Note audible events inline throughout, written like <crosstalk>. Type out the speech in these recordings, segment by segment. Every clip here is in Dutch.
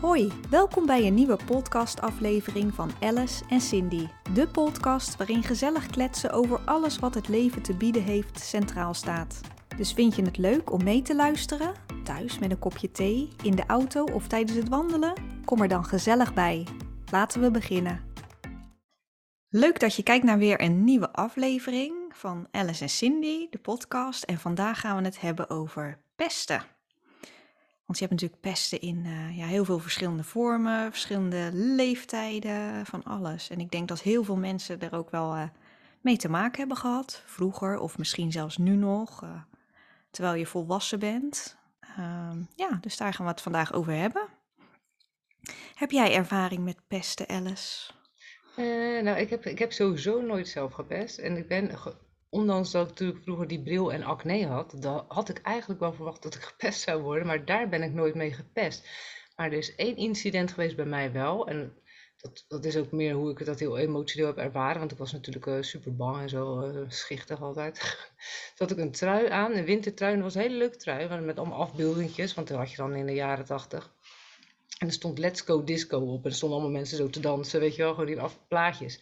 Hoi, welkom bij een nieuwe podcastaflevering van Alice en Cindy. De podcast waarin gezellig kletsen over alles wat het leven te bieden heeft centraal staat. Dus vind je het leuk om mee te luisteren? Thuis met een kopje thee, in de auto of tijdens het wandelen? Kom er dan gezellig bij. Laten we beginnen. Leuk dat je kijkt naar weer een nieuwe aflevering van Alice en Cindy, de podcast. En vandaag gaan we het hebben over pesten. Want je hebt natuurlijk pesten in uh, ja, heel veel verschillende vormen, verschillende leeftijden, van alles. En ik denk dat heel veel mensen er ook wel uh, mee te maken hebben gehad, vroeger of misschien zelfs nu nog, uh, terwijl je volwassen bent. Ehm, ja, dus daar gaan we het vandaag over hebben. Heb jij ervaring met pesten, Alice? nou, ik heb, ik heb sowieso nooit zelf gepest. En ik ben ondanks dat ik natuurlijk vroeger die bril en acne had, dan had ik eigenlijk wel verwacht dat ik <laughs> gepest zou worden, maar daar ben ik nooit mee gepest. Maar er is één incident geweest bij mij wel. En dat, dat is ook meer hoe ik dat heel emotioneel heb ervaren. Want ik was natuurlijk uh, super bang en zo uh, schichtig altijd. <laughs> Had ik een trui aan, een wintertrui. En dat was een hele leuke trui. Met allemaal afbeeldingjes. Want dat had je dan in de jaren tachtig. En er stond Let's Go Disco op. En er stonden allemaal mensen zo te dansen. Weet je wel, gewoon die afplaatjes.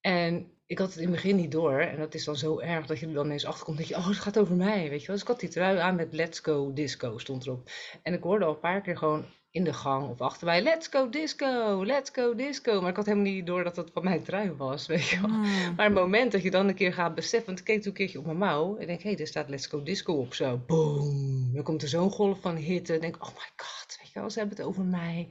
En ik had het in het begin niet door. En dat is dan zo erg dat je er dan ineens achterkomt. Dat je, oh, het gaat over mij, weet je wel. Dus ik had die trui aan met Let's Go Disco, stond erop. En ik hoorde al een paar keer gewoon in de gang of achter mij, Let's Go Disco, Let's Go Disco. Maar ik had helemaal niet door dat het van mijn trui was, <laughs> weet je wel. Mm. Maar het moment dat je dan een keer gaat beseffen, want ik keek toen een keertje op mijn mouw. En denk, hé, hey, er staat Let's Go Disco op zo. Boom. Dan komt er zo'n golf van hitte. En denk, oh my god, je wel, ze hebben het over mij.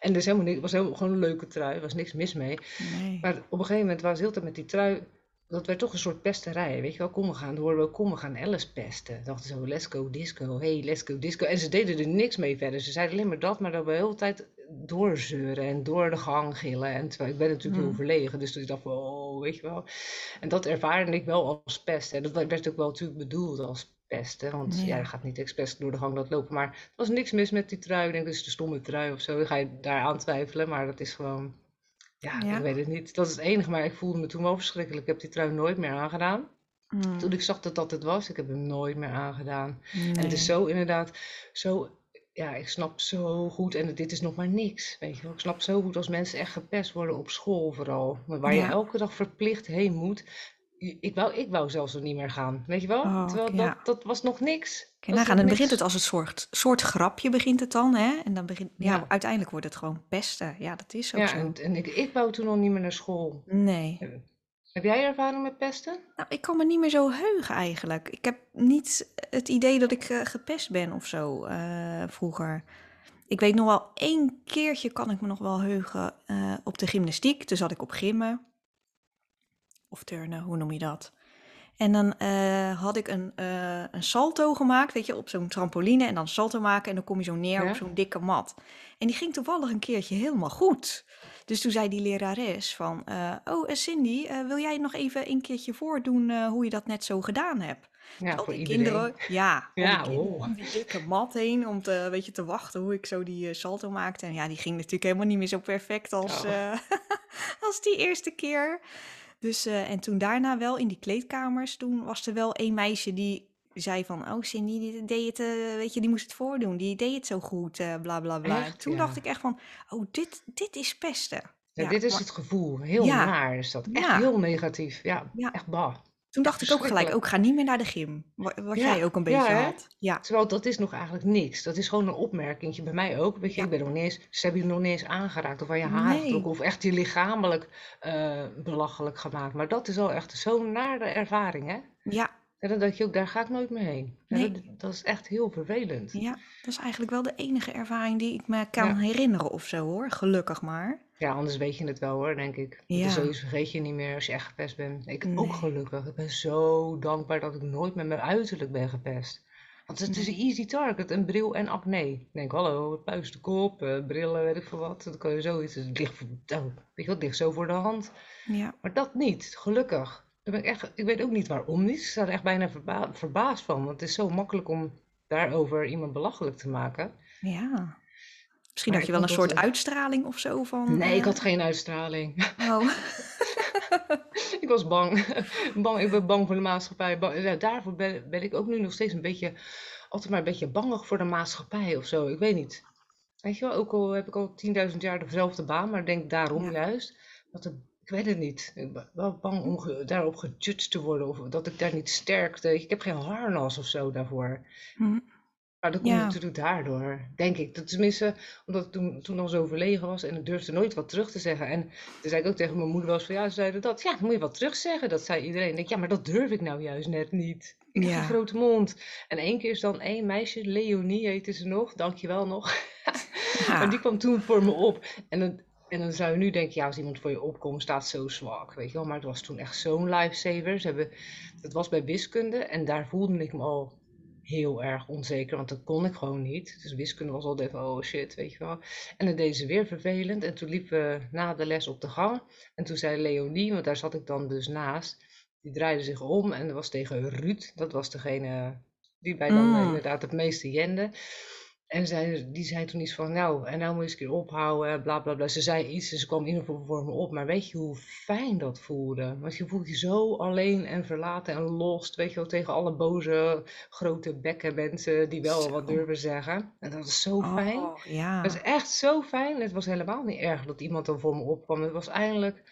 En dus helemaal niks, het was helemaal gewoon een leuke trui, er was niks mis mee. Nee. Maar op een gegeven moment was heel tijd met die trui dat werd toch een soort pesterij. Weet je wel, kom we gaan, horen we, kom we gaan Alice pesten. Dachten zo, let's go disco, hey, let's go disco. En ze deden er niks mee verder. Ze zeiden alleen maar dat, maar dat we de hele tijd doorzeuren en door de gang gillen. En terwijl ik ben natuurlijk heel verlegen, dus ik dacht van, oh, weet je wel. En dat ervaarde ik wel als pesten. Dat werd ook wel natuurlijk bedoeld als want ja, je gaat niet expres door de gang dat lopen. Maar er was niks mis met die trui. Ik denk, dat is de stomme trui of zo. Dan ga je daar aan twijfelen, maar dat is gewoon ja, ik weet het niet. Dat is het enige, maar ik voelde me toen wel verschrikkelijk. Ik heb die trui nooit meer aangedaan. Mm. Toen ik zag dat dat het was, ik heb hem nooit meer aangedaan. En het is zo inderdaad, zo, ja, ik snap zo goed, en dit is nog maar niks, weet je wel. Ik snap zo goed als mensen echt gepest worden op school vooral. Waar je elke dag verplicht heen moet, ik wou, ik wou zelfs nog niet meer gaan, weet je wel? Oh, Terwijl dat, dat was nog niks. Kijk, nou, dan begint het als een soort, soort grapje begint het dan, hè? En dan begint, ja, uiteindelijk wordt het gewoon pesten. Ja, dat is ook ja, zo. En, en ik, ik wou toen nog niet meer naar school. Nee. Heb jij ervaring met pesten? Nou, ik kan me niet meer zo heugen eigenlijk. Ik heb niet het idee dat ik uh, gepest ben of zo uh, vroeger. Ik weet nog wel één keertje kan ik me nog wel heugen uh, op de gymnastiek. Toen zat ik op gymmen of turnen, hoe noem je dat? En dan uh, had ik een, uh, een salto gemaakt, weet je, op zo'n trampoline. En dan salto maken en dan kom je zo neer op zo'n dikke mat. En die ging toevallig een keertje helemaal goed. Dus toen zei die lerares van, uh, oh Cindy, wil jij nog even een keertje voordoen hoe je dat net zo gedaan hebt? Ja, voor die kinderen, ja, ja oh. die dikke mat heen om te, weet je, te wachten hoe ik zo die salto maakte. En ja, die ging natuurlijk helemaal niet meer zo perfect als, oh. <laughs> als die eerste keer. Dus, uh, en toen daarna wel in die kleedkamers, toen was er wel een meisje die zei van, oh Cindy, die deed het, uh, weet je, die moest het voordoen, die deed het zo goed, uh, bla bla bla. Echt, toen ja. dacht ik echt van, oh, dit, dit is pesten. Ja, ja dit is maar, het gevoel, heel naar is dat, echt heel negatief, ja, echt bah. Toen dacht ik ook gelijk, ook ga niet meer naar de gym. Wat, ja, jij ook een beetje ja, had. Ja. Terwijl dat is nog eigenlijk niks. Dat is gewoon een opmerkingje bij mij ook. Weet je, ik ben nog niet eens, ze hebben je nog niet eens aangeraakt of aan je haar nee. of echt je lichamelijk uh, belachelijk gemaakt. Maar dat is al echt zo'n nare ervaring, hè? Ja. En dan denk je ook, daar ga ik nooit meer heen. Nee. Dat, dat, is echt heel vervelend. Ja, dat is eigenlijk wel de enige ervaring die ik me kan herinneren of zo hoor. Gelukkig maar. Ja, anders weet je het wel hoor, denk ik. Ja. Zoiets vergeet je niet meer als je echt gepest bent. Ik nee. ook gelukkig. Ik ben zo dankbaar dat ik nooit met mijn uiterlijk ben gepest. Want het is een easy target, een bril en acne. Ik denk, hallo, puist de kop, uh, brillen, weet ik veel wat. Dan kan je zoiets. Het ligt, oh, weet je wat, ligt zo voor de hand. Ja. Maar dat niet, gelukkig. Ben ik, echt, ik weet ook niet waarom niet. Ik sta er echt bijna verba verbaasd van. Want het is zo makkelijk om daarover iemand belachelijk te maken. Ja. Misschien had je wel een soort uitstraling of zo van. Nee, ik eh, had geen uitstraling. Oh. <laughs> ik was bang. <laughs> bang. Ik ben bang voor de maatschappij. Daarvoor ben, ben, ik ook nu nog steeds een beetje, altijd maar een beetje bangig voor de maatschappij of zo. Ik weet niet. Weet je wel, ook al heb ik al 10.000 jaar dezelfde baan, maar denk daarom Ja. juist. Dat er, ik weet het niet. Ik ben wel bang om daarop gejudged te worden of dat ik daar niet sterk tegen. Ik heb geen harnas of zo daarvoor. Hm. Maar dat komt Ja. natuurlijk daardoor, denk ik. Dat tenminste, omdat ik toen, toen al zo verlegen was en ik durfde nooit wat terug te zeggen. En toen zei ik ook tegen mijn moeder eens van, ja, ze zeiden dat. Ja, dan moet je wat terug zeggen. Dat zei iedereen. Ik denk, ja, maar dat durf ik nou juist net niet. Ik heb een grote mond. En één keer is dan één meisje, Leonie heette ze nog, dankjewel nog. <laughs> Maar die kwam toen voor me op. En dan, en dan zou je nu denken, ja, als iemand voor je opkomt, staat zo zwak, weet je wel. Maar het was toen echt zo'n lifesaver. Ze hebben, het was bij wiskunde en daar voelde ik me al heel erg onzeker, want dat kon ik gewoon niet. Dus wiskunde was altijd even, oh shit, weet je wel. En dan deden ze weer vervelend. En toen liepen we na de les op de gang. En toen zei Leonie, want daar zat ik dan dus naast, die draaide zich om en dat was tegen Ruud. Dat was degene die mij dan Mm. inderdaad het meeste jende. En zij, die zei toen iets van, nou, en nou moet je eens een keer ophouden, bla bla bla. Ze zei iets en ze kwam in ieder geval voor me op. Maar weet je hoe fijn dat voelde? Want je voelt je zo alleen en verlaten en lost, weet je wel, tegen alle boze, grote bekken mensen die wel wat durven zeggen. En dat is zo fijn. Oh, Dat is ja. echt zo fijn. Het was helemaal niet erg dat iemand dan voor me opkwam. Het was eigenlijk,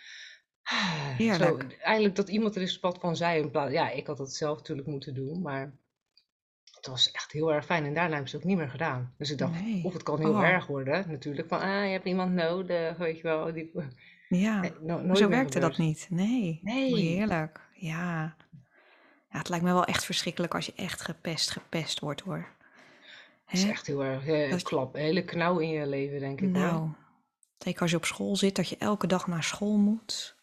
ah, zo, eigenlijk dat iemand er eens wat van zei. In plaats, ja, ik had het zelf natuurlijk moeten doen, maar het was echt heel erg fijn. En daarna hebben ze het ook niet meer gedaan. Dus ik dacht, of het kan heel Oh, erg worden natuurlijk. Van, ah, je hebt iemand nodig, weet je wel. Die, ja. nee, no- zo werkte dat niet. Nee. Oh, Nee, heerlijk. Ja. Ja, het lijkt me wel echt verschrikkelijk als je echt gepest, gepest wordt hoor. het is echt heel erg eh, Dat klap. Een hele knauw in je leven, denk ik hoor. nou, zeker als je op school zit, dat je elke dag naar school moet.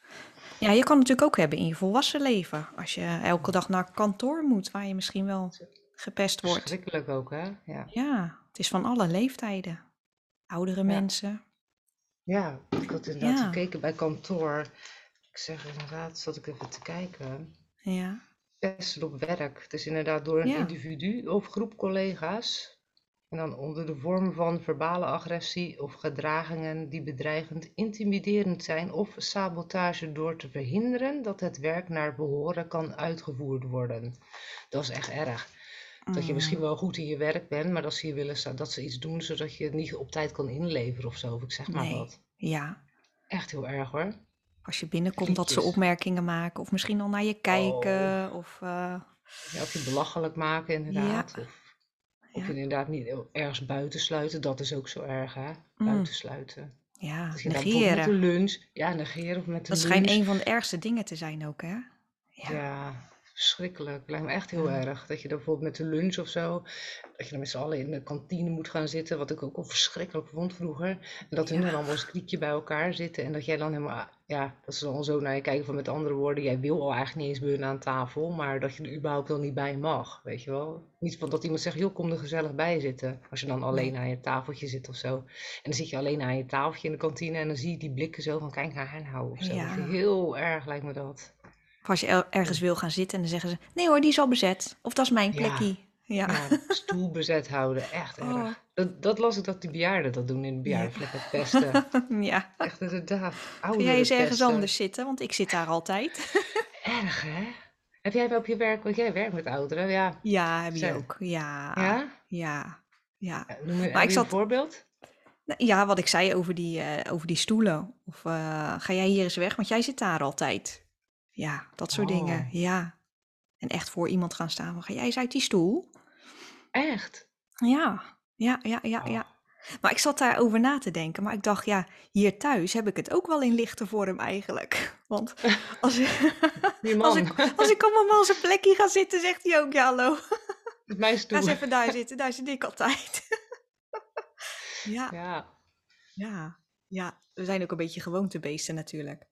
Ja, je kan het natuurlijk ook hebben in je volwassen leven. Als je elke dag naar kantoor moet, waar je misschien wel gepest wordt. Verschrikkelijk ook, hè? Ja. Ja, het is van alle leeftijden. Oudere Ja. mensen. Ja, ik had inderdaad Ja, gekeken bij kantoor. Ik zeg inderdaad, zat ik even te kijken. ja, Pesten op werk. Het is inderdaad door een individu of groep collega's. En dan onder de vorm van verbale agressie of gedragingen die bedreigend, intimiderend zijn of sabotage door te verhinderen dat het werk naar behoren kan uitgevoerd worden. Dat is echt erg. Dat je misschien Mm, wel goed in je werk bent, maar dat ze je willen dat ze iets doen zodat je het niet op tijd kan inleveren of zo. Of ik zeg maar nee, wat. ja. Echt heel erg hoor. Als je binnenkomt dat ze opmerkingen maken of misschien al naar je Oh. kijken of uh, Ja, of je belachelijk maken ja, inderdaad. Of, of ja, inderdaad niet ergens buitensluiten. Dat is ook zo erg hè. mm, Buitensluiten. ja, Dat je bijvoorbeeld met de negeren. lunch. Ja, negeren of met de Dat schijnt lunch. een van de ergste dingen te zijn ook, hè? Ja, Ja, verschrikkelijk. Lijkt me echt heel ja, erg. Dat je dan bijvoorbeeld met de lunch of zo, dat je dan met z'n allen in de kantine moet gaan zitten, wat ik ook al verschrikkelijk vond vroeger. En dat hun dan ja, allemaal als kriekje bij elkaar zitten en dat jij dan helemaal, ja, dat ze dan zo naar je kijken van met andere woorden, jij wil al eigenlijk niet eens bij hun aan tafel, maar dat je er überhaupt wel niet bij mag, weet je wel. Niet van dat iemand zegt, joh, kom er gezellig bij zitten, als je dan alleen aan je tafeltje zit of zo. En dan zit je alleen aan je tafeltje in de kantine en dan zie je die blikken zo van, kijk naar haar nou of zo. ja. Heel erg lijkt me dat. Of als je er- ergens wil gaan zitten en dan zeggen ze, nee hoor, die is al bezet. Of dat is mijn plekje. Ja. Ja, stoel bezet houden, echt Oh, erg. Dat, dat las ik dat die bejaarden dat doen in de ja. bejaardenflat met pesten. <laughs> ja. Echt inderdaad, Ga jij eens ergens anders zitten, want ik zit daar altijd. <laughs> Erg, hè? Heb jij wel op je werk, want jij werkt met ouderen, ja. ja, heb je ook. Ja, ja? ja, Noem, je- Maar ik je een zat, voorbeeld? nou, ja, wat ik zei over die, eh, over die stoelen. Of eh, ga jij hier eens weg, want jij zit daar altijd. Ja, dat soort dingen. Oh, Ja. En echt voor iemand gaan staan van, ga jij eens uit die stoel? echt? Ja, ja, ja, ja, Oh, ja. Maar ik zat daarover na te denken. Maar ik dacht, ja, hier thuis heb ik het ook wel in lichte vorm eigenlijk. <laughs> Want <laughs> als, die <laughs> als, ik, als ik op mijn man zijn plekje ga zitten, zegt hij ook, ja hallo. mijn Ga eens stoel. even daar zitten, daar zit ik altijd. Ja, Ja, ja, ja. We zijn ook een beetje gewoontebeesten natuurlijk.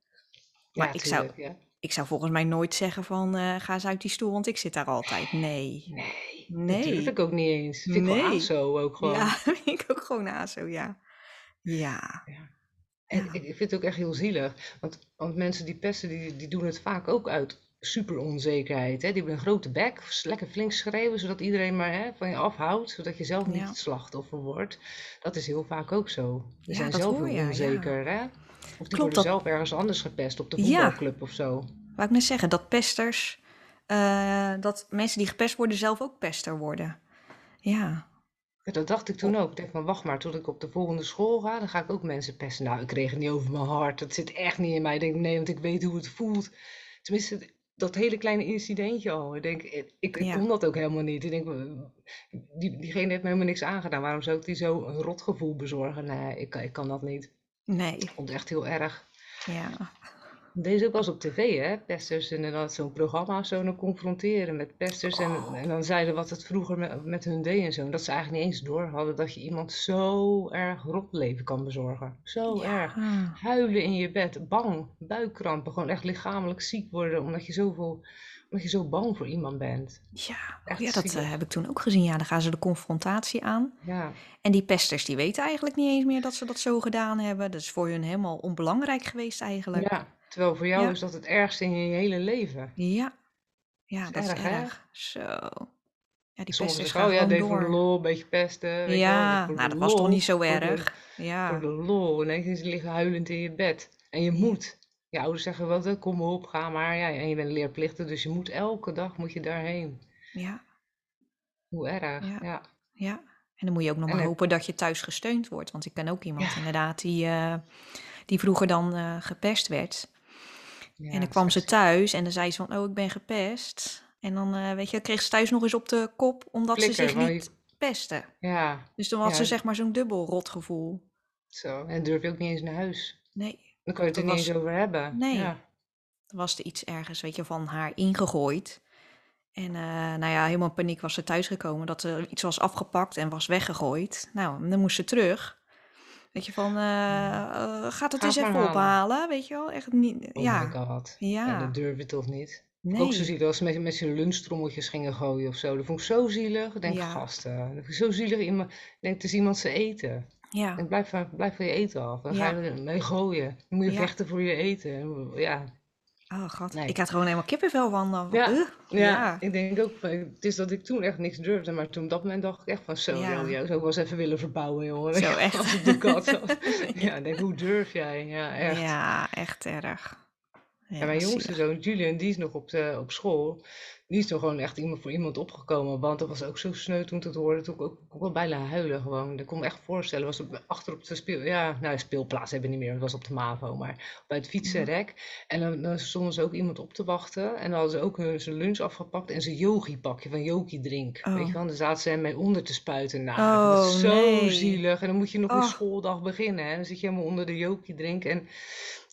ja, Maar ik zou, ja. Ik zou volgens mij nooit zeggen van, eh, ga eens uit die stoel, want ik zit daar altijd. Nee, Nee, dat durf nee, ik ook niet eens. Vind ik wel nee. aso ook gewoon. Ja, <laughs> vind ik ook gewoon aso, ja. Ja, Ja. En ja. ik, vind het ook echt heel zielig. Want, want mensen die pesten, die, die doen het vaak ook uit super onzekerheid. Hè? Die hebben een grote bek, lekker flink schreeuwen, zodat iedereen maar hè, van je afhoudt. Zodat je zelf niet Ja, het slachtoffer wordt. Dat is heel vaak ook zo. Ja, zijn zelf heel onzeker. Hè? Of die Klopt worden dat? zelf ergens anders gepest, op de Ja, voetbalclub of zo. wou ik net zeggen, dat pesters, eh, dat mensen die gepest worden zelf ook pester worden. Ja, Ja, dat dacht ik toen ook. Ik dacht van, wacht maar, tot ik op de volgende school ga, dan ga ik ook mensen pesten. Nou, ik kreeg het niet over mijn hart. Dat zit echt niet in mij. Ik denk, nee, want ik weet hoe het voelt. Tenminste, dat hele kleine incidentje al. Ik denk, ik, ik Ja. kon dat ook helemaal niet. Ik denk, die, diegene heeft me helemaal niks aangedaan. Waarom zou ik die zo een rotgevoel bezorgen? Nee, ik, ik kan dat niet. Nee, Ik vond het echt heel erg. ja. Deze ook wel eens op tv, hè? Pesters en dan zo'n programma zo dan confronteren met pesters. En, Oh. en dan zeiden wat het vroeger met, met hun deed en zo. En dat ze eigenlijk niet eens door hadden dat je iemand zo erg rotleven kan bezorgen. Zo erg. Huilen in je bed, bang, buikkrampen, gewoon echt lichamelijk ziek worden omdat je zoveel, omdat je zo bang voor iemand bent. Ja, oh Echt ja, dat eh, heb ik toen ook gezien. Ja, dan gaan ze de confrontatie aan. Ja, En die pesters die weten eigenlijk niet eens meer dat ze dat zo gedaan hebben. Dat is voor hun helemaal onbelangrijk geweest eigenlijk. ja. Terwijl voor jou Ja. is dat het ergste in je hele leven. Ja, ja is dat is erg. Zo. Ja, die pesters gaan ja, gewoon deed voor de door. lol, een beetje pesten. Weet wel, Ja, voor de nou dat was toch niet zo voor de- erg. Voor Ja, de lol. En dan ze liggen huilend in je bed. En je moet. Je ouders zeggen wel, kom op, ga maar. Ja, en je bent leerplichtig, dus je moet elke dag moet je daarheen. ja, Hoe erg. Ja. Ja. ja. En dan moet je ook nog En maar hopen dat je thuis gesteund wordt. Want ik ken ook iemand Ja. inderdaad die, eh, die vroeger dan eh, gepest werd. Ja, En dan kwam ze thuis en dan zei ze van, oh, ik ben gepest. En dan, eh, weet je, kreeg ze thuis nog eens op de kop, omdat ze zich want liet pesten. Ja, Dus dan had ze zeg maar zo'n dubbel rotgevoel. zo. En durf je ook niet eens naar huis. Nee, Dan kan je het er niet eens over hebben. Nee. Ja. er was er iets ergens, weet je, van haar ingegooid. En eh, nou ja, helemaal in paniek was ze thuisgekomen dat er iets was afgepakt en was weggegooid. Nou, dan moest ze terug. Weet je, van, eh, eh, gaat het Ga eens even halen. ophalen, weet je wel? Echt niet, Oh ja. my god. Ja. Ja, dat durf je toch niet? Nee. Ook zo zielig als ze met, met zijn lunchtrommeltjes gingen gooien of zo. Dat vond ik zo zielig. Ik denk, Ja. gasten. Dat vind ik zo zielig. Iemand, ik denk, het is iemand zijn eten. Ja, Ik denk, blijf, van- blijf van je eten af. Dan ga Ja. je ermee gooien. Dan moet je Ja. vechten voor je eten. Ja. oh god, Nee. ik had gewoon helemaal kippenvel van. dan. Ja. Ja, ik denk ook, van, het is dat ik toen echt niks durfde, maar toen op dat moment dacht ik echt van zo, Ja. joh, jou zou ik wel eens even willen verbouwen, jongen. Zo, <laughs> echt. Als ik de kat. <laughs> Ja, ik denk, hoe durf jij? Ja, echt. Ja, echt erg. Ja, mijn jongste zoon, Julian, die is nog op, de, op school. Die is toch gewoon echt iemand voor iemand opgekomen. Want dat was ook zo sneu toen ik het hoorde. Toen ik ook, ook wel bijna huilen gewoon. Dat kon me echt voorstellen. Was op, achter op de speel... Ja, nou, speelplaats hebben we niet meer. Het was op de MAVO. Maar bij het fietsenrek. En dan, dan stonden ze ook iemand op te wachten. En dan hadden ze ook hun, zijn lunch afgepakt. En zijn yogi-pakje van Yogi Drink. Oh. Weet je wel? En dan zaten ze hem mee onder te spuiten. Nou, dat is Oh, zo nee. zielig. En dan moet je nog een Oh. schooldag beginnen. Hè? Dan zit je helemaal onder de Yogi Drink. En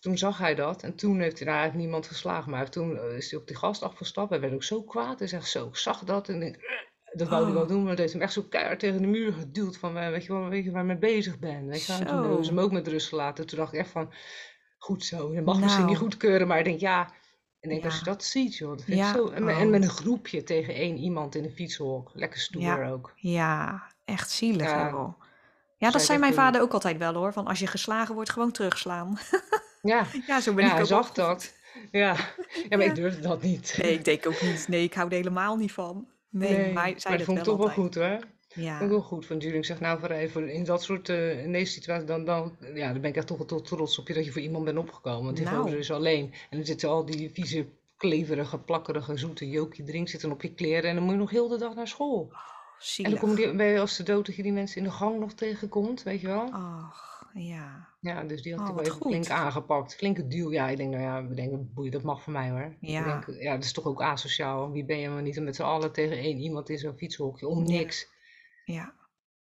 toen zag hij dat en toen heeft hij, nou, hij heeft niemand geslagen, maar toen eh, is hij op die gast afgestapt. Hij werd ook zo kwaad. Hij zegt zo, ik zag dat en ik, "Eh, dat wou hij wel Oh. doen, maar dat heeft hem echt zo keihard tegen de muur geduwd van, weet je wel, weet je waar ik mee bezig ben. Weet je. En toen hebben ze hem ook met rust gelaten. Toen dacht ik echt van, goed zo, je mag misschien niet Nou. goedkeuren, maar ik denk ja, ik denk als je Ja. dat ziet joh, dat vind ik Ja, zo. En, met- en oh. met een groepje tegen één iemand in een fietshok, lekker stoer Ja. ook. Ja, echt zielig Ja. Ja, dat ik zei mijn doen. vader ook altijd wel hoor. Van als je geslagen wordt, gewoon terugslaan. <laughs> Ja, ja, zo ben ja, ik hij ook zag dat. Ja. ja, maar Ja. ik durfde dat niet. Nee, ik denk ook niet. Nee, ik hou er helemaal niet van. Nee, Nee, maar zei dat vond ik toch wel goed hoor. Ja, Vond ik wel goed van Julie. Ik zeg nou voor even in dat soort, eh, in deze situatie, dan, dan, ja, dan ben ik echt toch wel tot trots op je dat je voor iemand bent opgekomen. Want die Nou. gozer is alleen. En dan zitten al die vieze, kleverige, plakkerige, zoete jokie drink zitten op je kleren. En dan moet je nog heel de dag naar school. En dan kom je, ben je als de dood dat je die mensen in de gang nog tegenkomt, weet je wel. Ach, ja. Ja, dus die had Oh, ik wel even flink aangepakt. Flinke duw. Ja, ik denk, nou ja, we denken, boeien, dat mag voor mij hoor. Ik Ja. denk, ja, dat is toch ook asociaal. Wie ben je maar niet om met z'n allen tegen één iemand in zo'n fietshokje om niks. Ja,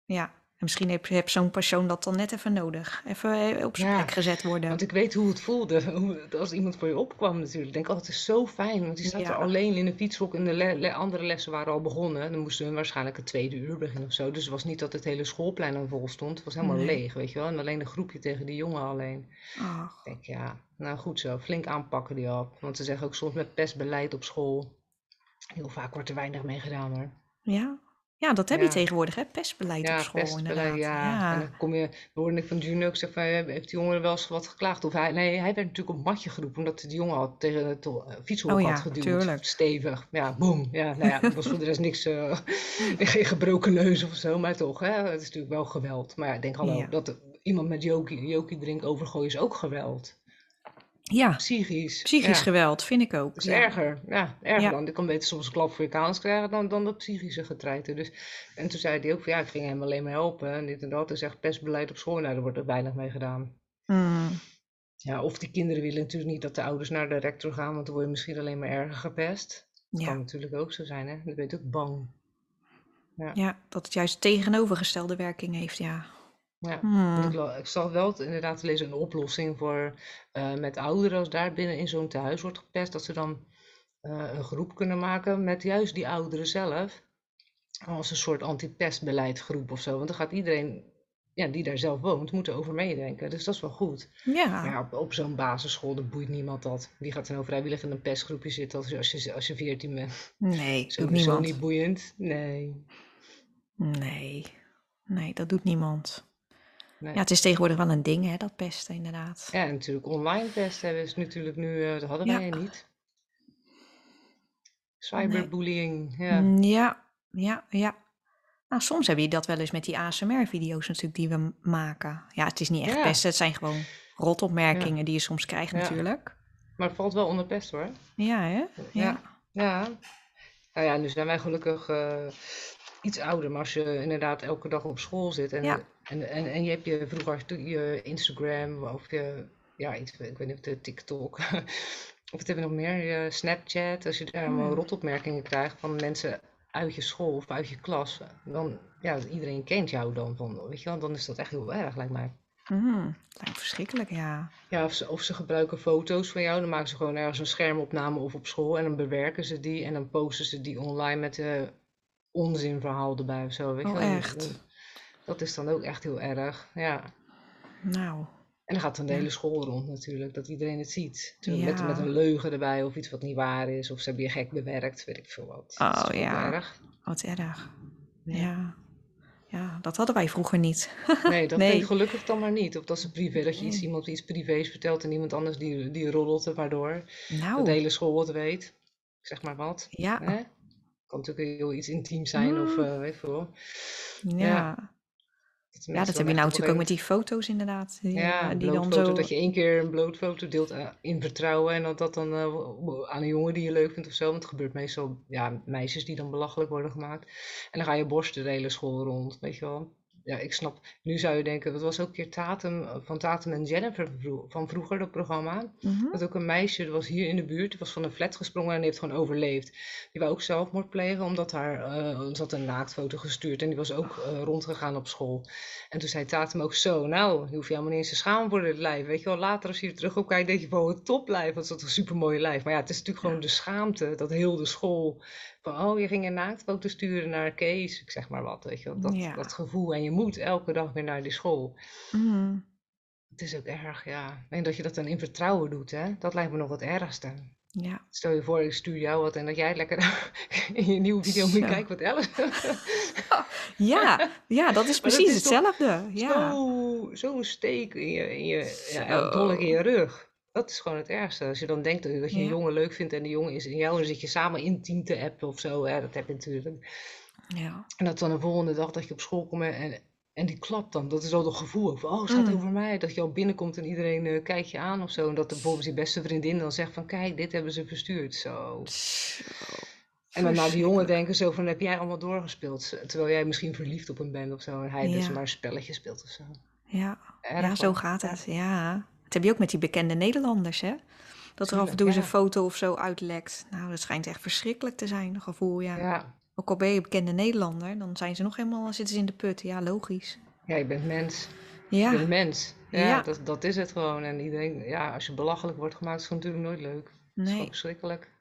ja. Misschien heb, heb zo'n persoon dat dan net even nodig. Even eh, op zijn Ja, plek gezet worden. Want ik weet hoe het voelde <laughs> als iemand voor je opkwam natuurlijk. Ik denk, oh, het is zo fijn. Want die staat er alleen in een fietshok en de le- le- andere lessen waren al begonnen. Dan moesten we waarschijnlijk het tweede uur beginnen of zo. Dus het was niet dat het hele schoolplein dan vol stond. Het was helemaal Nee. leeg, weet je wel. En alleen een groepje tegen die jongen alleen. Ach, Ik denk, ja, nou goed zo. Flink aanpakken die op. Want ze zeggen ook soms met pestbeleid op school. Heel vaak wordt er weinig mee gedaan hoor. ja. Ja, dat heb je tegenwoordig, hè? Pestbeleid op school, inderdaad. ja. En dan kom je, hoorde ik van Juno ook zeggen, van, heeft die jongen wel eens wat geklaagd? Of hij, nee, hij werd natuurlijk op matje geroepen, omdat die jongen had tegen het fietshok Oh ja, had geduwd. tuurlijk. Stevig. Ja, boem. Ja, nou ja, het was voor de rest niks, eh, <laughs> geen gebroken neus of zo, maar toch, hè. Het is natuurlijk wel geweld. Maar ja, ik denk, hallo, dat iemand met jokie, jokie drink overgooien is ook geweld. Ja, Psychisch. psychisch Ja. geweld vind ik ook. Dat is Ja. erger. Ja, erger Ja. dan. Ik kan beter soms een klap voor je kans krijgen dan, dan dat psychische getreiten. Dus, en toen zei hij ook van ja, ik ging hem alleen maar helpen. En dit en dat. is echt pestbeleid op school. Nou, daar wordt er weinig mee gedaan. Mm, Ja, of die kinderen willen natuurlijk niet dat de ouders naar de rector gaan, want dan word je misschien alleen maar erger gepest. Dat kan natuurlijk ook zo zijn, hè? Dan ben je ook bang. Ja. ja, dat het juist tegenovergestelde werking heeft, ja. Ja. Hmm. Ik, zag wel het inderdaad te lezen een oplossing voor eh, met ouderen als daar binnen in zo'n tehuis wordt gepest, dat ze dan eh, een groep kunnen maken met juist die ouderen zelf. Als een soort anti-pestbeleidgroep of zo. Want dan gaat iedereen ja, die daar zelf woont, moet erover meedenken. Dus dat is wel goed. Ja, Maar op, op zo'n basisschool, dan boeit niemand dat. Wie gaat er nou vrijwillig in een pestgroepje zitten als, je- als, je, als je 14 bent? nee, <laughs> doet Sowieso niemand. niet boeiend. Nee. Nee, nee, dat doet niemand. Nee. Ja, het is tegenwoordig wel een ding, hè, dat pesten, inderdaad. Ja, en natuurlijk online pesten hebben is natuurlijk nu, eh, dat hadden wij Ja. niet. Cyberbullying, ja. Mm, Ja, ja, ja. Nou, soms heb je dat wel eens met die ASMR-video's natuurlijk die we maken. Ja, het is niet echt Ja. pesten, het zijn gewoon rotopmerkingen die je soms krijgt natuurlijk. Maar het valt wel onder pest hoor. Ja, hè? Ja. Ja. Ja. Nou ja, nu zijn wij gelukkig eh, iets ouder, maar als je inderdaad elke dag op school zit en, Ja. En, en, en je hebt je vroeger je Instagram of je, ja, iets, ik weet niet of de TikTok, <laughs> of wat hebben we nog meer, je Snapchat, als je daar allemaal Hmm. rotopmerkingen krijgt van mensen uit je school of uit je klas, dan, ja, iedereen kent jou dan van, weet je wel, dan is dat echt heel erg, lijkt mij. Mm, lijkt verschrikkelijk, ja. Ja, of ze, of ze gebruiken foto's van jou, dan maken ze gewoon ergens een schermopname of op school en dan bewerken ze die en dan posten ze die online met de onzinverhaal erbij of zo, weet je Oh, wel. Echt? Dat, is dan ook echt heel erg, ja. Nou, En dan gaat dan de Ja. hele school rond natuurlijk, dat iedereen het ziet. Terwijl Met, Ja. met een leugen erbij of iets wat niet waar is, of ze hebben je gek bewerkt, weet ik veel wat. Dat is Oh, ja. erg. wat erg. Ja. Ja. Ja, dat hadden wij vroeger niet. <laughs> Nee, dat Nee. gelukkig dan maar niet. Of dat ze privé, dat je iets, iemand iets privés vertelt en iemand anders die, die roddelt er maar door. Dat de Nou, hele school het weet. Zeg maar wat. ja. Hè? Kan natuurlijk heel iets intiem zijn of Mm. eh, weet ik veel. Ja. Ja. Ja, dat heb je nou natuurlijk ook met die foto's inderdaad. Die, Ja, eh, een die dan zo... dat je één keer een blootfoto deelt eh, in vertrouwen en dat dat dan eh, aan een jongen die je leuk vindt of zo. Want het gebeurt meestal, ja, meisjes die dan belachelijk worden gemaakt. En dan ga je borsten de hele school rond, weet je wel. Ja, ik snap. Nu zou je denken, dat was ook een keer Tatum, eh, van Tatum en Jennifer van vroeger, dat programma. Mhm. Dat ook een meisje, dat was hier in de buurt, die was van een flat gesprongen en heeft gewoon overleefd. Die wou ook zelfmoord plegen, omdat haar, eh ze had een naaktfoto gestuurd en die was ook eh, rondgegaan op school. En toen zei Tatum ook zo, nou, je hoeft je helemaal niet eens te schamen voor dit lijf. Weet je wel, later als je er terug op kijkt, denk je van, wat top lijf, wat is dat een supermooie lijf. Maar ja, het is natuurlijk gewoon de schaamte, dat heel de school, oh, je ging een naaktfoto sturen naar Kees, ik zeg maar wat, weet je. Dat, Ja. dat gevoel, en je moet elke dag weer naar die school. Mhm. Het is ook erg, ja. En dat je dat dan in vertrouwen doet, hè. Dat lijkt me nog het ergste. Ja. Stel je voor, ik stuur jou wat en dat jij lekker <laughs> in je nieuwe video moet Zo. kijken wat Ellen. <laughs> Ja, <laughs> ja, dat is dat precies is hetzelfde. Ja. Zo, zo'n steek in je, in je ja, Zo. dolk in je rug. Dat is gewoon het ergste. Als je dan denkt dat dat je een Ja. jongen leuk vindt en die jongen is in jou, en dan zit je samen intiem te appen of zo. Hè, dat heb je natuurlijk. Ja. En dat dan de volgende dag dat je op school komt en, en die klapt dan. Dat is al het gevoel van, oh, het gaat Mm. over mij. Dat je al binnenkomt en iedereen eh, kijkt je aan of zo. En dat de, bijvoorbeeld je beste vriendin dan zegt van, kijk, dit hebben ze verstuurd. Zo. En dan naar die jongen denken zo van, heb jij allemaal doorgespeeld? Terwijl jij misschien verliefd op hem bent of zo. En hij dus maar een spelletje speelt of zo. Ja. Erg ja, zo gaat het. Ja. Dat heb je ook met die bekende Nederlanders, hè? Dat er af en toe eens een foto of zo uitlekt. Nou, dat schijnt echt verschrikkelijk te zijn, dat gevoel, ja. Ja. Ook al ben je een bekende Nederlander, dan zijn ze nog helemaal, zitten ze in de put. Ja, logisch. ja, je bent mens. Je bent Ja, mens. Ja, ja. Dat, dat is het gewoon. En iedereen, ja, als je belachelijk wordt gemaakt, is het natuurlijk nooit leuk. Het is gewoon nee. verschrikkelijk.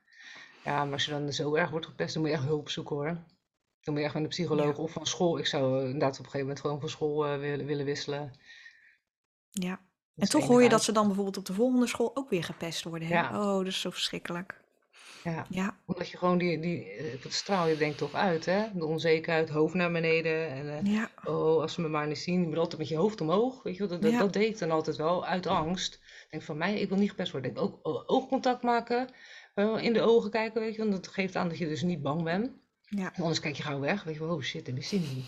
Ja, maar als je dan zo erg wordt gepest, dan moet je echt hulp zoeken hoor. Dan moet je echt met een psycholoog Ja. of van school. Ik zou inderdaad op een gegeven moment gewoon van school eh, willen, willen wisselen. Ja. En toch hoor je dat ze dan bijvoorbeeld op de volgende school ook weer gepest worden, hè? Ja. Oh, dat is zo verschrikkelijk. Ja, Ja, omdat je gewoon die, die, eh, dat straal je denkt toch uit, hè? De onzekerheid, hoofd naar beneden. En eh, ja, oh, als ze me maar niet zien, moet altijd met je hoofd omhoog. Weet je dat, dat, dat deed ik dan altijd wel, uit angst. Ik denk van mij, ik wil niet gepest worden. Ik denk ook oh, oogcontact maken, eh, in de ogen kijken, weet je wel. Dat geeft aan dat je dus niet bang bent. Ja, Anders kijk je gauw weg, weet je wel, oh shit, dat is Cindy.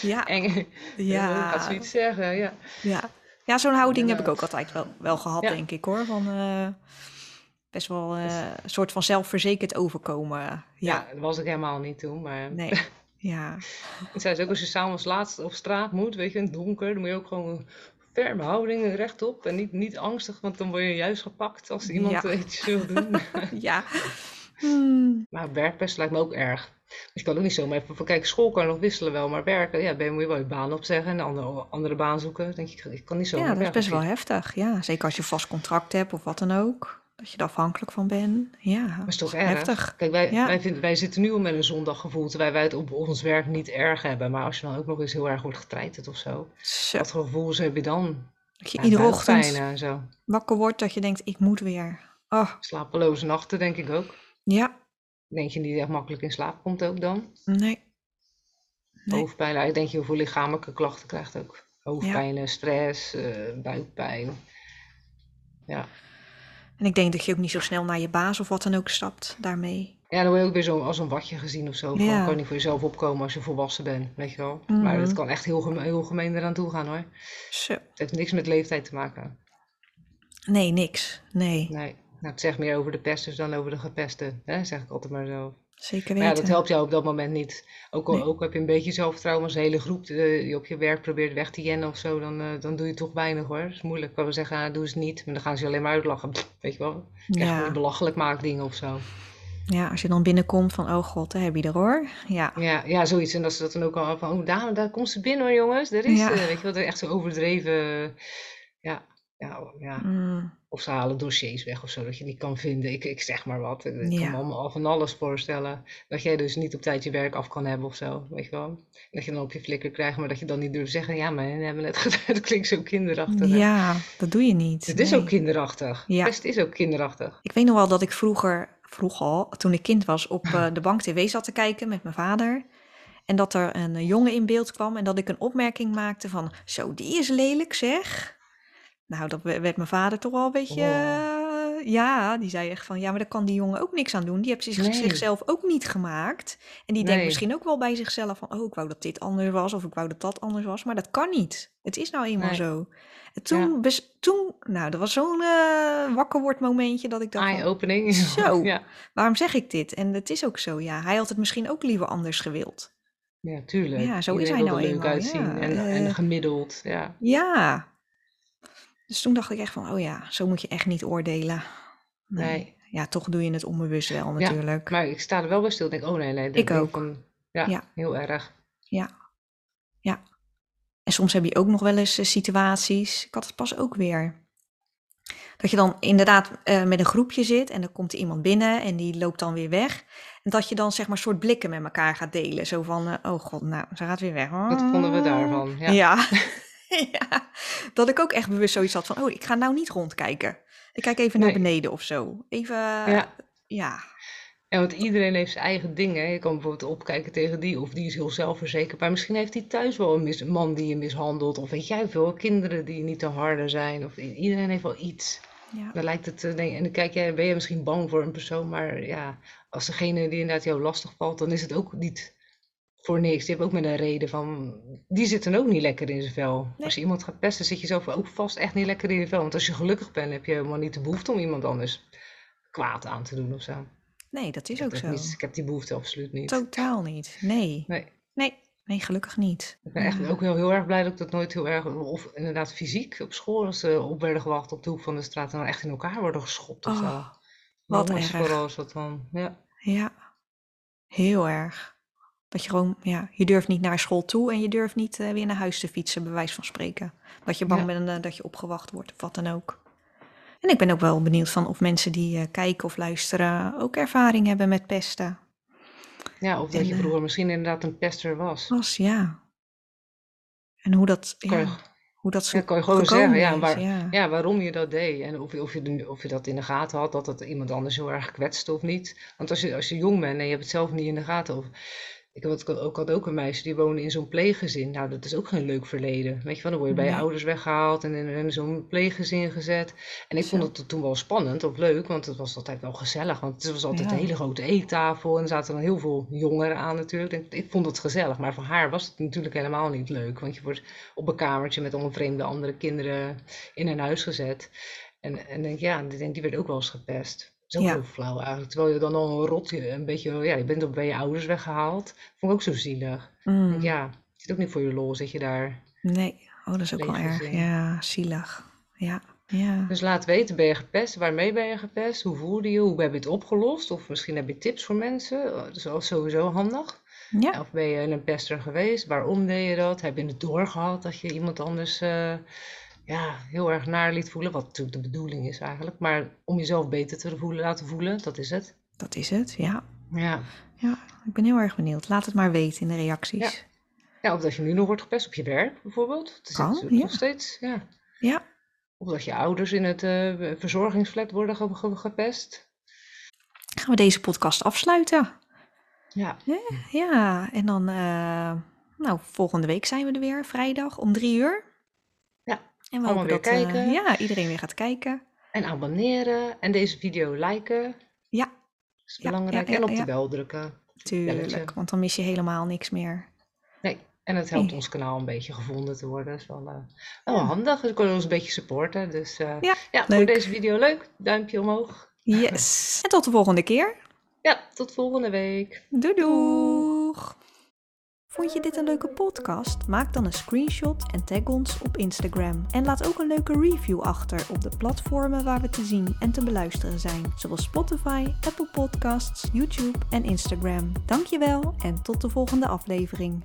ja, Eng. Ja. Gaat ja, zoiets zeggen, ja. ja. Ja, zo'n houding heb ik eh, ook altijd wel, wel gehad, ja. denk ik hoor. Van, eh, best wel eh, een soort van zelfverzekerd overkomen. Ja, Ja, dat was ik helemaal niet toen. Maar nee. <laughs> Ja, het zei ze ook als je s'avonds laatst op straat moet, weet je, in het donker, dan moet je ook gewoon een ferme houding rechtop en niet, niet angstig, want dan word je juist gepakt als iemand eh, iets wil doen. <laughs> ja. <laughs> Hmm, Maar werkbest lijkt me ook erg. Dus je kan ook niet zomaar even, kijk, school kan nog wisselen wel, maar werken, ja, ben moet je wel je baan opzeggen en een andere, andere baan zoeken. Dan denk je, ik kan niet zomaar Ja, dat is best wel heftig. Ja, zeker als je vast contract hebt of wat dan ook. Dat je er afhankelijk van bent. Ja, Dat is toch erg? heftig. Kijk, wij, Ja. wij, vinden, wij zitten nu al met een zondaggevoel, terwijl wij het op ons werk niet erg hebben. Maar als je dan ook nog eens heel erg wordt getreiterd of zo, Zo, wat voor gevoelens heb je dan? dat je Ja, iedere ochtend en zo. wakker wordt dat je denkt, ik moet weer. Oh, Slapeloze nachten, denk ik ook. Ja, Denk je niet echt makkelijk in slaap komt ook dan? nee. Nee. Hoofdpijn, nou, ik denk je hoeveel lichamelijke klachten krijgt ook. Hoofdpijn, stress, eh, buikpijn. Ja. En ik denk dat je ook niet zo snel naar je baas of wat dan ook stapt daarmee. ja, dan word je ook weer zo als een watje gezien of zo. Ja. kan je niet voor jezelf opkomen als je volwassen bent, weet je wel. Maar Mhm. het kan echt heel, geme- heel gemeen eraan toe gaan hoor. Zo. Het heeft niks met leeftijd te maken. Nee, niks. Nee, Nee. Nou, het zegt meer over de pesters dan over de gepesten, hè? zeg ik altijd maar zo. zeker Maar ja, weten. dat helpt jou op dat moment niet. Ook al Nee. ook heb je een beetje zelfvertrouwen als een hele groep eh, die op je werk probeert weg te jennen of zo, dan, eh, dan doe je toch weinig hoor. Dat is moeilijk. Kan wel zeggen, ah, doe eens niet, maar dan gaan ze je alleen maar uitlachen. Pff, weet je wel? Echt Ja. belachelijk maakt dingen of zo. ja, als je dan binnenkomt van, oh god, daar heb je er hoor. Ja, Ja, ja, zoiets. En dat ze dat dan ook al van, oh dame, daar komt ze binnen hoor jongens. Daar is Ja. ze. Weet je wel, dat echt zo overdreven. Ja, ja, ja. Mm, Of ze halen dossiers weg of zo, dat je die kan vinden. Ik, ik zeg maar wat. Ik kan Ja. me allemaal al van alles voorstellen. Dat jij dus niet op tijd je werk af kan hebben of zo, weet je wel. Dat je dan op je flikker krijgt, maar dat je dan niet durft zeggen. Ja, maar we hebben net <laughs> gedaan. Dat klinkt zo kinderachtig. hè. ja, dat doe je niet. Het is ook kinderachtig. Ja. Pest is ook kinderachtig. Ik weet nog wel dat ik vroeger, vroeg al, toen ik kind was, op eh, de bank tv zat te kijken met mijn vader. En dat er een eh, jongen in beeld kwam en dat ik een opmerking maakte van, zo, die is lelijk zeg. Nou, dat we- werd mijn vader toch wel een beetje, Oh. eh, ja, die zei echt van, ja, maar daar kan die jongen ook niks aan doen. Die heeft zich, Nee. zichzelf ook niet gemaakt. En die denkt misschien ook wel bij zichzelf van, oh, ik wou dat dit anders was of ik wou dat dat anders was. Maar dat kan niet. Het is nou eenmaal Nee. zo. En toen, toen, nou, dat was zo'n eh wakker word momentje dat ik dacht Eye-opening. Zo. <laughs> Ja. waarom zeg ik dit? En het is ook zo, ja. Hij had het misschien ook liever anders gewild. ja, tuurlijk. Ja, zo is hij nou er leuk eenmaal, uitzien ja. en, Eh. en gemiddeld. Ja. Ja. Dus toen dacht ik echt van, oh ja, zo moet je echt niet oordelen. Nee. Nee. Ja, toch doe je het onbewust wel natuurlijk. Maar ik sta er wel bij stil. Ik denk, oh nee, nee. dat Ik ook. Van, ja, Ja. heel erg. Ja. Ja. En soms heb je ook nog wel eens eh, situaties. Ik had het pas ook weer. Dat je dan inderdaad eh, met een groepje zit en dan komt er iemand binnen en die loopt dan weer weg. En dat je dan zeg maar soort blikken met elkaar gaat delen. Zo van, eh, oh god, nou, ze gaat weer weg. Wat vonden we daarvan? Ja. Ja. <laughs> <laughs> Ja. Dat ik ook echt bewust zoiets had van, oh, ik ga nou niet rondkijken. Ik kijk even naar Nee. beneden of zo. Even, Ja. ja. Ja, want iedereen heeft zijn eigen dingen. Je kan bijvoorbeeld opkijken tegen die, of die is heel zelfverzekerd. Maar misschien heeft hij thuis wel een, mis- een man die je mishandelt. Of weet jij veel, kinderen die niet te harde zijn. Of iedereen heeft wel iets. ja. Dan lijkt het, eh, denk, en dan kijk jij, ben je misschien bang voor een persoon. Maar ja, als degene die inderdaad jou lastig valt, dan is het ook niet voor niks. Die heeft ook met een reden van, die zit dan ook niet lekker in zijn vel. Nee. Als je iemand gaat pesten, zit je zelf ook vast echt niet lekker in je vel. Want als je gelukkig bent, heb je helemaal niet de behoefte om iemand anders kwaad aan te doen of zo. Nee, dat is Ik ook zo. niet- ik heb die behoefte absoluut niet. Totaal niet. Nee. Nee, Nee. Nee, gelukkig niet. ik ben echt ook heel, heel erg blij dat ik dat nooit heel erg, of inderdaad fysiek op school, als ze op werden gewacht op de hoek van de straat en dan echt in elkaar worden geschopt of zo. Oh, wat erg. Vooral dat dan, ja. Ja, heel erg. Dat je gewoon, ja, je durft niet naar school toe en je durft niet eh, weer naar huis te fietsen, bij wijze van spreken. Dat je bang Ja. bent eh, dat je opgewacht wordt of wat dan ook. En ik ben ook wel benieuwd van of mensen die eh, kijken of luisteren ook ervaring hebben met pesten. Ja, of dat En, je vroeger misschien inderdaad een pester was. Was, ja. En hoe dat, Kan je, hoe dat zo ja, kan je gewoon zeggen, ja, is, waar, ja. ja, waarom je dat deed. En of je, of, je, de- of je dat in de gaten had, dat het iemand anders heel erg kwetste of niet. Want als je, als je jong bent en je hebt het zelf niet in de gaten, of, Ik had ook, had ook een meisje die woonde in zo'n pleeggezin. Nou, dat is ook geen leuk verleden. Weet je wel, dan word je bij je Nee. ouders weggehaald en in, in zo'n pleeggezin gezet. En ik vond het toen wel spannend of leuk, want het was altijd wel gezellig. Want het was altijd Ja. een hele grote eettafel en er zaten dan heel veel jongeren aan natuurlijk. Ik, ik vond het gezellig, maar voor haar was het natuurlijk helemaal niet leuk. Want je wordt op een kamertje met allemaal vreemde andere kinderen in een huis gezet. En, en denk, ja, denk, die werd ook wel eens gepest. Dat is ook Ja. heel flauw eigenlijk. Terwijl je dan al een rot, een beetje, ja, je bent ook bij je ouders weggehaald. Vond ik ook zo zielig. Mm, denk, ja, het zit ook niet voor je lol, zit je daar. Nee, oh, dat is ook wel erg. Ja, zielig. Ja, ja. Dus laat weten, ben je gepest? Waarmee ben je gepest? Hoe voelde je? Hoe heb je het opgelost? Of misschien heb je tips voor mensen? Dat is sowieso handig. Ja, Of ben je een pester geweest? Waarom deed je dat? Heb je het doorgehad dat je iemand anders eh, ja, heel erg naar liet voelen? Wat natuurlijk de bedoeling is eigenlijk. Maar om jezelf beter te voelen, laten voelen, dat is het. dat is het. Ja. Ja. ja, ik ben heel erg benieuwd. Laat het maar weten in de reacties. Ja, of dat je nu nog wordt gepest op je werk bijvoorbeeld. Dat is Kan, nog steeds, ja. Ja, Of dat je ouders in het eh, verzorgingsflat worden ge- ge- gepest. gaan we deze podcast afsluiten. Ja, Ja, en dan, eh, nou, volgende week zijn we er weer, vrijdag om drie uur. En we allemaal weer dat eh, kijken. ja, iedereen weer gaat kijken. en abonneren en deze video liken. Ja, Dat is Ja, belangrijk. ja, ja, en op de bel drukken. tuurlijk, Belletje. want dan mis je helemaal niks meer. Nee, en het helpt Nee. ons kanaal een beetje gevonden te worden. Dat is wel, eh, wel handig. Dus kunnen ons een beetje supporten. Dus eh, Ja, ja, voor deze video leuk. Duimpje omhoog. Yes. <laughs> en tot de volgende keer. Ja, tot volgende week. Doei doeg! Vond je dit een leuke podcast? Maak dan een screenshot en tag ons op Instagram. En laat ook een leuke review achter op de platformen waar we te zien en te beluisteren zijn, zoals Spotify, Apple Podcasts, YouTube en Instagram. Dankjewel en tot de volgende aflevering.